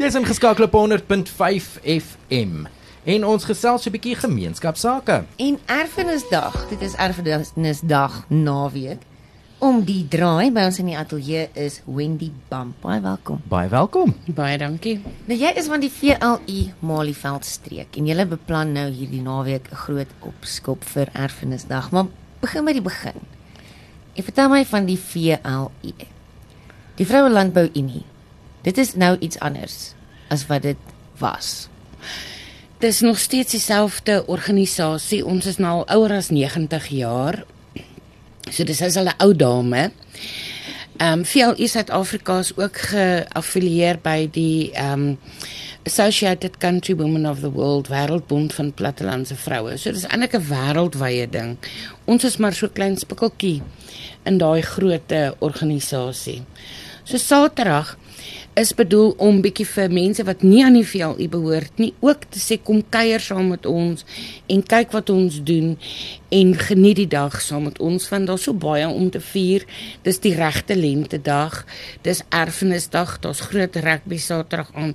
Jy's ingeskakel op 100.5 FM. En ons gesels 'n bietjie gemeenskapsake. En erfenisdag, dit is erfenisdag naweek. Om die draai by ons in die ateljee is Wendy Bump. Baie welkom. Baie welkom. Baie dankie. Nou jy is van die VLU Malieveld streek en jy beplan nou hierdie naweek 'n groot opskop vir erfenisdag. Maar begin by die begin. Ek vertel my van die VLU. Die Vroue Landbou Unie. Dit is nou iets anders as wat dit was. Dis nog steeds dieselfde organisasie. Ons is nou al ouer as 90 jaar. So dis is al 'n ou dame. Ehm um, VLU Suid-Afrika is ook geaffilieer by die ehm um, Associated Country Women of the World Wêreldbond van Plattelandse Vroue. So dis eintlik 'n wêreldwye ding. Ons is maar so klein spikkeltjie in daai groot organisasie. So Saterdag is bedoel om bietjie vir mense wat nie aan die VLU behoort nie ook te sê kom kuier saam met ons en kyk wat ons doen en geniet die dag saam met ons want daar's so baie om te vier. Dis die regte lente dag. Dis erfenisdag. Daar's groot rugby Saterdag aan.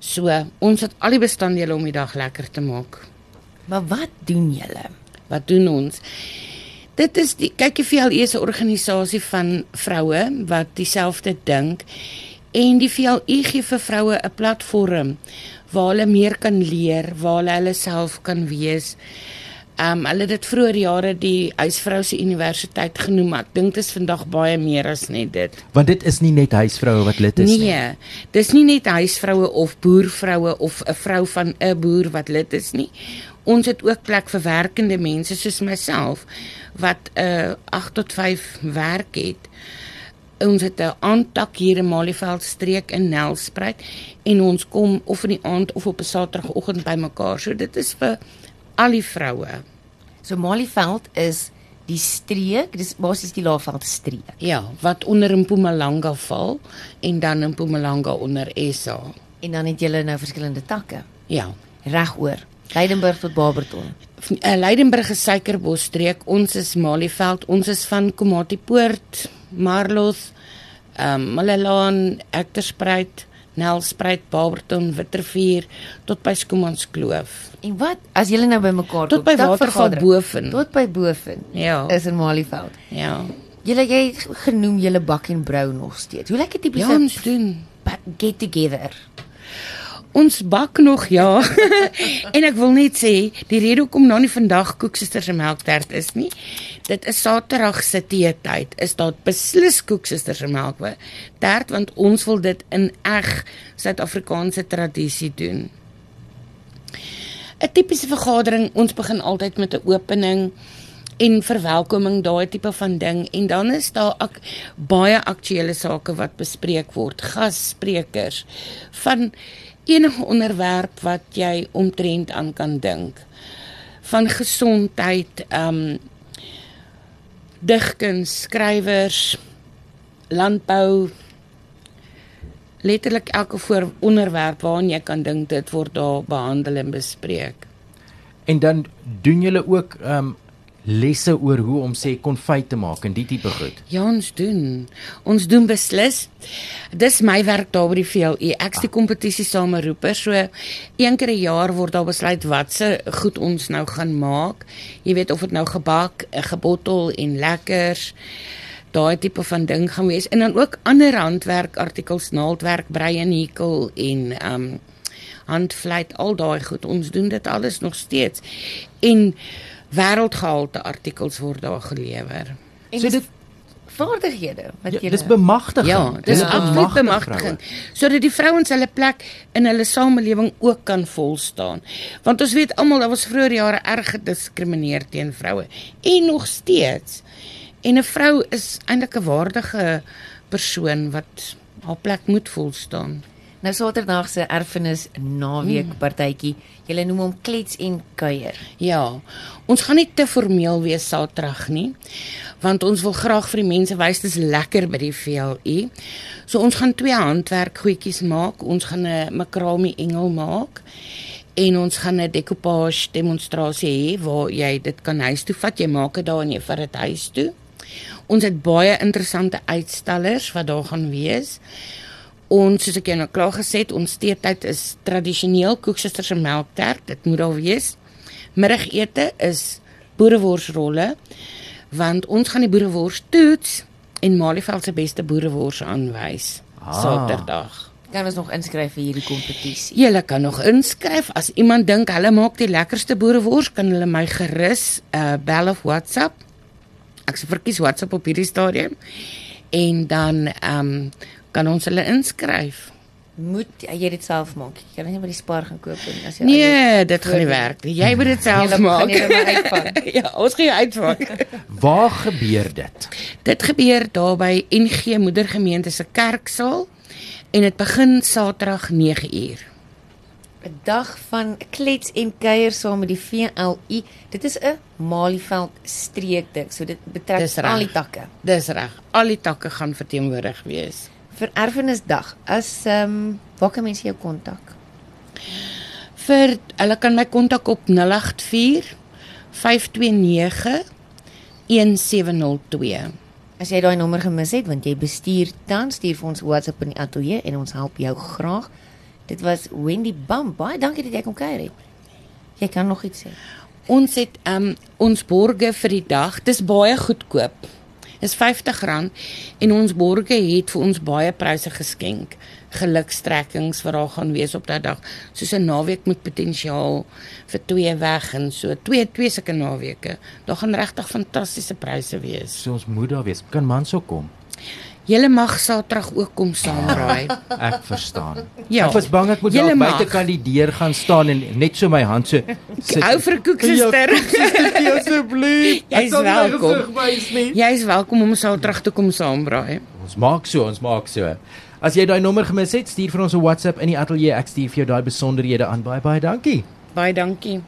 So, ons het al die bestanddele om die dag lekker te maak. Maar wat doen julle? Wat doen ons? Dit is die kyk jy vir al eers 'n organisasie van vroue wat dieselfde dink en die VLU gee vir vroue 'n platform waar hulle meer kan leer, waar hulle hulle self kan wees. Um hulle het dit vroeër jare die huisvrou se universiteit genoem, maar ek dink dit is vandag baie meer as net dit. Want dit is nie net huisvroue wat lid is nee, nie. Nee, dis nie net huisvroue of boervroue of 'n vrou van 'n boer wat lid is nie. Ons het ook plek vir werkende mense soos myself wat 'n uh, 8 tot 5 werk het ons het 'n aantak hier in Malieveld streek in Nelspruit en ons kom of in die aand of op 'n Saterdagoggend bymekaar. So dit is vir al die vroue. So Malieveld is die streek, dis basies die Laagveld streek. Ja, wat onder Mpumalanga val en dan in Mpumalanga onder SA. En dan het julle nou verskillende takke. Ja, regoor. Leidenburg tot Barberton. Uh, Leidenburg is Suikerbos streek. Ons is Malieveld. Ons is van Komatipoort Marloth, ehm um, Malelaan, Ekterspruit, Nelspruit, Barberton, Witrifuur tot by Skomanskloof. En wat as julle nou bymekaar kom? Tot by Waterval Boven. Tot by Boven. Ja. Is in Malieveld. Ja. Julle jy genoem julle bak en brou nog steeds. Hoe dit tipies ja, ons doen get together? Ons bak nog ja. en ek wil net sê, die rede hoekom nou nie vandag koeksusters se melktert is nie, dit is Saterdag se teetyd. Is daar beslis koeksusters se melktert want ons wil dit in eg Suid-Afrikaanse tradisie doen. 'n Tipiese vergadering, ons begin altyd met 'n opening en verwelkoming daai tipe van ding en dan is daar ak baie aktuelle sake wat bespreek word gassprekers van enige onderwerp wat jy omtrent aan kan dink van gesondheid ehm um, digkuns skrywers landbou. Letterlik elke voor onderwerp waarna jy kan dink dit word daar behandel en bespreek. En dan doen julle ook ehm um, lesse oor hoe om sê konfyt te maak en die tipe goed. Ja, ons doen. Ons doen beslis. Dis my werk daar by die VLE. Ek's die kompetisie sameroeper. So een keer 'n jaar word daar besluit wat se goed ons nou gaan maak. Jy weet of dit nou gebak, 'n gebottel en lekkers daai tipe van ding gaan wees en dan ook ander handwerk artikels naaldwerk brei en hekel en um handvleit al daai goed ons doen dit alles nog steeds en wêreldgehalte artikels word daar gelewer. En so dit vaardighede wat jy ja, Dis bemagtiging. Ja, dis absoluut bemagtiging. Sodat die vrouens hulle plek in hulle samelewing ook kan volstaan. Want ons weet almal daar was vroeër jare erg gediskrimineer teen vroue en nog steeds. En 'n vrou is eintlik 'n waardige persoon wat haar plek moet volstaan. Nou Saterdag se erfenis naweek mm. partytjie. Julle noem hom klets en kuier. Ja. Ons gaan nie te formeel wees Saterdag nie, want ons wil graag vir die mense wys dis lekker by die VLU. So ons gaan twee handwerk goedjies maak. Ons gaan 'n makrame engel maak en ons gaan 'n decoupage demonstrasie hê waar jy dit kan huis toe vat. Jy maak dit daar en jy vat dit huis toe. Ons het baie interessante uitstallers wat daar gaan wees. Ons soos ek jou nou klaar gesê het, ons teetyd is tradisioneel koeksuster se melktert. Dit moet daar wees. Middagete is boereworsrolle want ons gaan die boerewors toets en Malieveld se beste boerewors aanwys Ah. Saterdag. Kan ons nog inskryf vir hierdie kompetisie? Julle kan nog inskryf as iemand dink hulle maak die lekkerste boerewors, kan hulle my gerus uh bel of WhatsApp. Ek se verkies WhatsApp op hierdie stadium. En dan ehm um, kan ons hulle inskryf. Moet jy dit self maak? Jy kan nie by die Spar gaan koop nie as jy Nee, dit gaan nie werk nie. Jy moet dit self maak. ja, ons gaan jou uitvang. Waar gebeur dit? dit gebeur daar by NG Moedergemeente se kerksaal en dit begin Saterdag 9uur. 'n dag van klets en kuier saam met die VLI. Dit is 'n Malieveld streekdik, so dit betrek Dis al die takke. Dis reg. Al die takke gaan verteenwoordig wees. Vir erfenisdag, as ehm um, waar kan mense jou kontak? Vir hulle kan my kontak op 084 529 1702. As jy daai nommer gemis het want jy bestuur tans, stuur vir ons WhatsApp in die ateljee en ons help jou graag. Dit was Wendy Bam. Baie dankie dat jy kom kuier het. Jy kan nog iets sê. Ons het um ons borge vir die dag. Dis baie goedkoop. Dis R50 en ons borge het vir ons baie pryse geskenk. Gelukstrekkings wat daar gaan wees op daai dag. Soos 'n naweek met potensiaal vir twee weg en so twee twee sulke naweke. Daar gaan regtig fantastiese pryse wees. So ons moet daar wees. Kan man so kom? Julle mag Saterdag ook kom saamraai. Ek verstaan. Ja. Ek was bang ek moet daar buite kandideer gaan staan en net so my hand so sit. Hou vir koeksuster. Ja, asseblief. Jy's sal my welkom. nie. Jy's welkom om Saterdag te kom saambraai. Ons maak so, ons maak so. As jy daai nommer gemis het, stuur vir ons 'n WhatsApp in die ateljee. Ek stuur vir jou daai besonderhede aan. Baie baie dankie. Baie dankie.